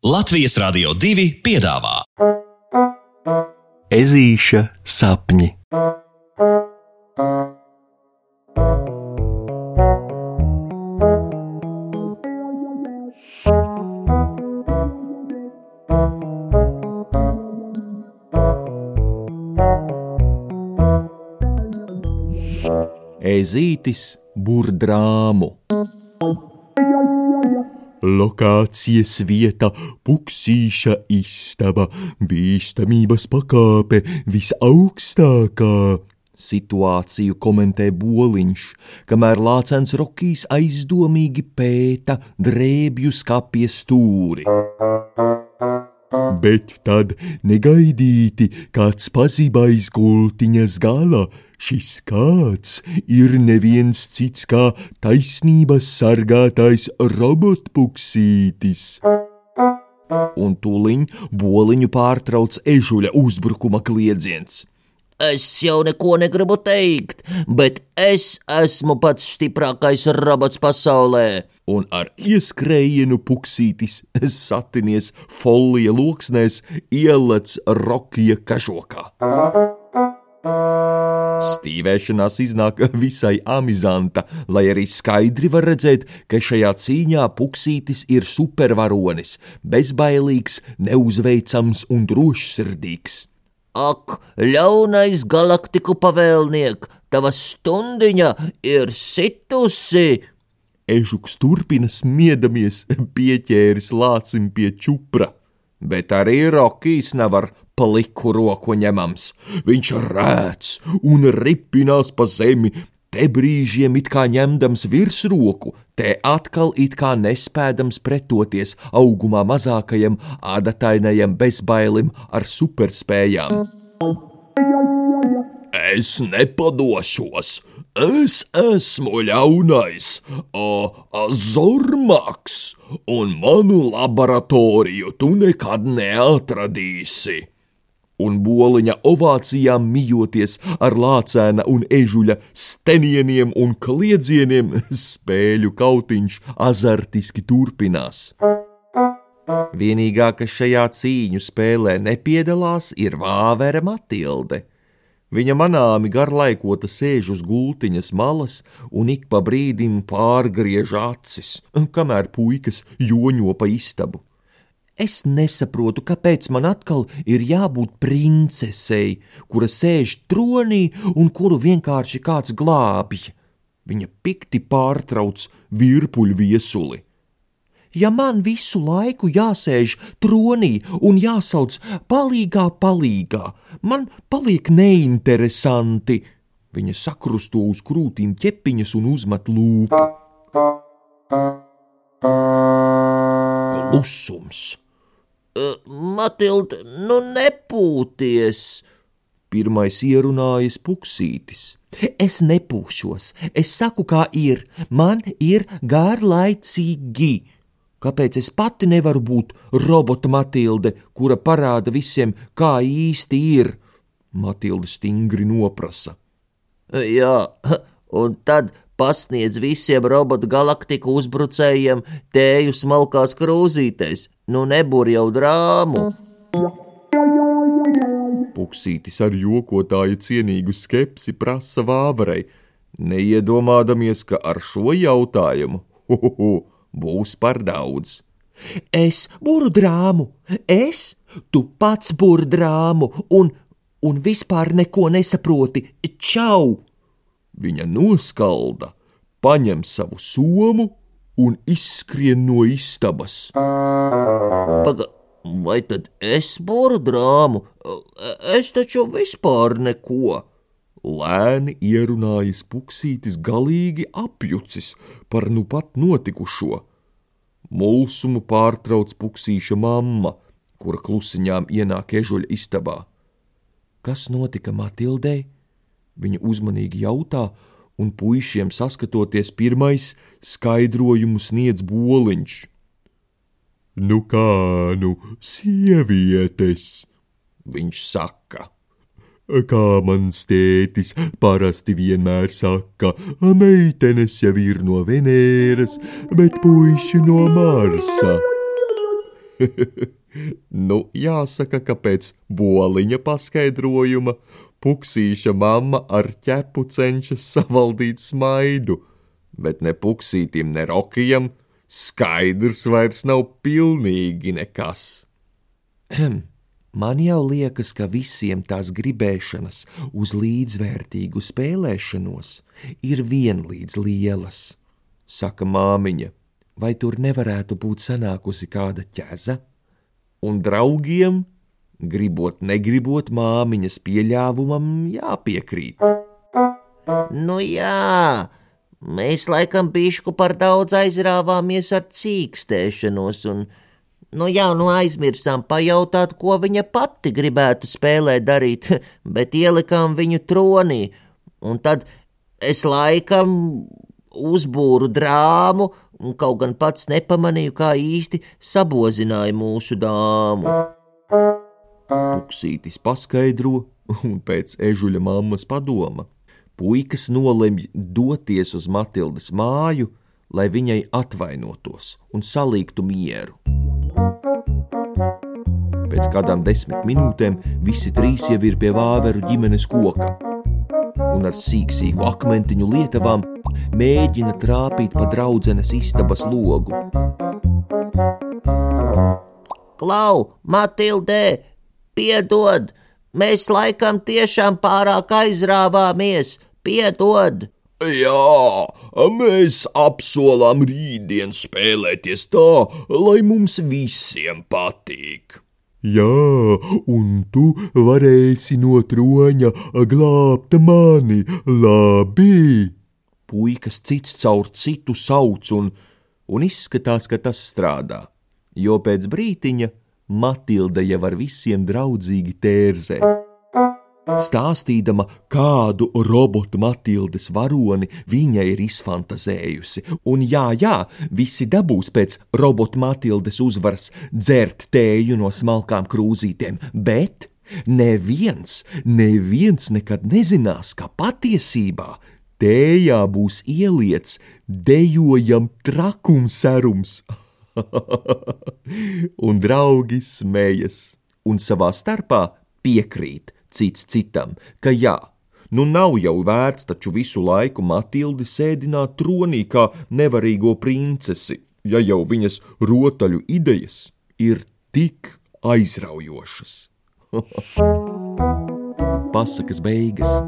Latvijas Rādio 2 piedāvā Ezīša sapņi. Ezītis burdrāmu. Lokācijas vieta - puksīša istaba, bīstamības pakāpe visaugstākā. Situāciju komentē Boliņš, kamēr Lācens Rokijs aizdomīgi pēta drēbju skapja stūri. Bet tad negaidīti kāds pazibais gultiņas gala. Šis kāds ir neviens cits kā taisnības sargātais robotpuksītis. Un tūliņ boliņu pārtrauc ežuļa uzbrukuma kliedziens. Es jau neko negribu teikt, bet es esmu pats stiprākais robots pasaulē. Un ar ieskrējienu puksītis satinies folija loksnēs, ielec rokija kažokā. Stīvēšanās iznāk visai amizanta, lai arī skaidri var redzēt, ka šajā cīņā puksītis ir supervaronis, bezbailīgs, neuzveicams un drošsirdīgs. Ak, ļaunais galaktiku pavēlniek, tava stundiņa ir situsi! Ežuks turpina smiedamies, pieķēris lācim pie čupra. Bet arī Rokijs nevar paliku roku ņemams. Viņš rēc un ripinās pa zemi, te brīžiem it kā ņemdams virsroku, te atkal it kā nespēdams pretoties augumā mazākajam ādatainajam bezbailim ar superspējām. Es nepadošos! Es esmu ļaunais, Zormaks, un manu laboratoriju tu nekad neatradīsi un boliņa ovācijām mijoties ar lācēna un ežuļa stenieniem un kliedzieniem, spēļu kautiņš azartiski turpinās. Vienīgā, kas šajā cīņu spēlē nepiedalās, ir vāvere Matilde. Viņa manāmi garlaikota sēž uz gultiņas malas un ik pa brīdim pārgriež acis, kamēr puikas joņo pa istabu. Es nesaprotu, kāpēc man atkal ir jābūt princesei, kura sēž tronī un kuru vienkārši kāds glābj. Viņa pikti pārtrauc virpuļu viesuli. Ja man visu laiku jāsēž tronī un jāsauc palīgā, palīgā, man paliek neinteresanti. Viņa sakrusto uz krūtīm ķepiņas un uzmet lūpu. Klusums! Matilda, nu nepūties! Pirmais ierunājas puksītis. Es nepūšos, es saku, kā ir. Man ir garlaicīgi. Kāpēc es pati nevaru būt robota Matilde, kura parāda visiem, kā īsti ir? Matilde stingri noprasa. Jā, un tad pasniedz visiem robotu galaktiku uzbrucējiem tēju smalkās krūzītēs, nu nebur jau drāmu. Puksītis ar jokotāju cienīgu skepsi prasa vāverei, neiedomādamies, ka ar šo jautājumu hu, hu, hu, būs par daudz. Es būru drāmu, es, tu pats būru drāmu, un, un vispār neko nesaproti. Čau! Viņa noskalda, paņem savu somu un izskrien no istabas. Paga, vai tad es boru drāmu? Es taču vispār neko. Lēni ierunājas puksītis galīgi apjucis par nu pat notikušo. Mulsumu pārtrauc puksīša mamma, kura klusiņām ienāk ežuļa istabā. Kas notika Matildei? Viņa uzmanīgi jautā, un puišiem saskatoties pirmais skaidrojumu sniedz boliņš. Nu kā, nu, sievietes, viņš saka. Kā mans tētis parasti vienmēr saka, meitenes jau ir no Venēras, bet puiši no Marsa. nu, jāsaka, ka pēc boliņa paskaidrojuma puksīša mamma ar ķepu cenšas savaldīt smaidu, bet ne puksītim, ne rokijam skaidrs vairs nav pilnīgi nekas. Man jau liekas, ka visiem tās gribēšanas uz līdzvērtīgu spēlēšanos ir vienlīdz lielas, saka māmiņa. Vai tur nevarētu būt sanākusi kāda ķeza? Un draugiem, gribot, negribot, māmiņas pieļāvumam jāpiekrīt. Nu jā, mēs laikam bišku par daudz aizrāvāmies ar cīkstēšanos un Nu jau nu aizmirsām pajautāt, ko viņa pati gribētu spēlē darīt, bet ielikām viņu tronī, un tad es laikam uzbūru drāmu, un kaut gan pats nepamanīju, kā īsti sabozināja mūsu dāmu. Puksītis paskaidro, un pēc ežuļa mammas padoma, puikas nolemj doties uz Matildas māju, lai viņai atvainotos un salīgtu mieru. Pēc kādām desmit minūtēm visi trīs jau ir pie vāveru ģimenes koka un ar sīksīgu akmentiņu lietavām mēģina trāpīt pa draudzenes istabas logu. Klau, Matildē, piedod! Mēs laikam tiešām pārāk aizrāvāmies, piedod! Jā, mēs apsolām rītdien spēlēties tā, lai mums visiem patīk. Jā, un tu varēsi no troņa glābt mani, labi? Puikas cits caur citu sauc, un, un izskatās, ka tas strādā, jo pēc brītiņa Matilda jau ar visiem draudzīgi tērzē stāstīdama, kādu robotu Matildes varoni viņa ir izfantazējusi. Un jā, jā, visi dabūs pēc robota Matildes uzvaras dzert tēju no smalkām krūzītēm, bet neviens, neviens nekad nezinās, ka patiesībā tējā būs ieliets dejojam trakumserums. un draugi smējas un savā starpā piekrīt cits citam, ka jā, nu nav jau vērts taču visu laiku Matildi sēdināt tronī kā nevarīgo princesi, ja jau viņas rotaļu idejas ir tik aizraujošas. Pasakas beigas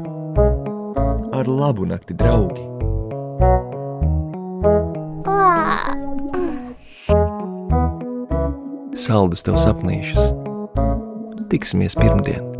ar labu nakti, draugi! Saldus tev sapnīšus! Tiksimies pirmdien!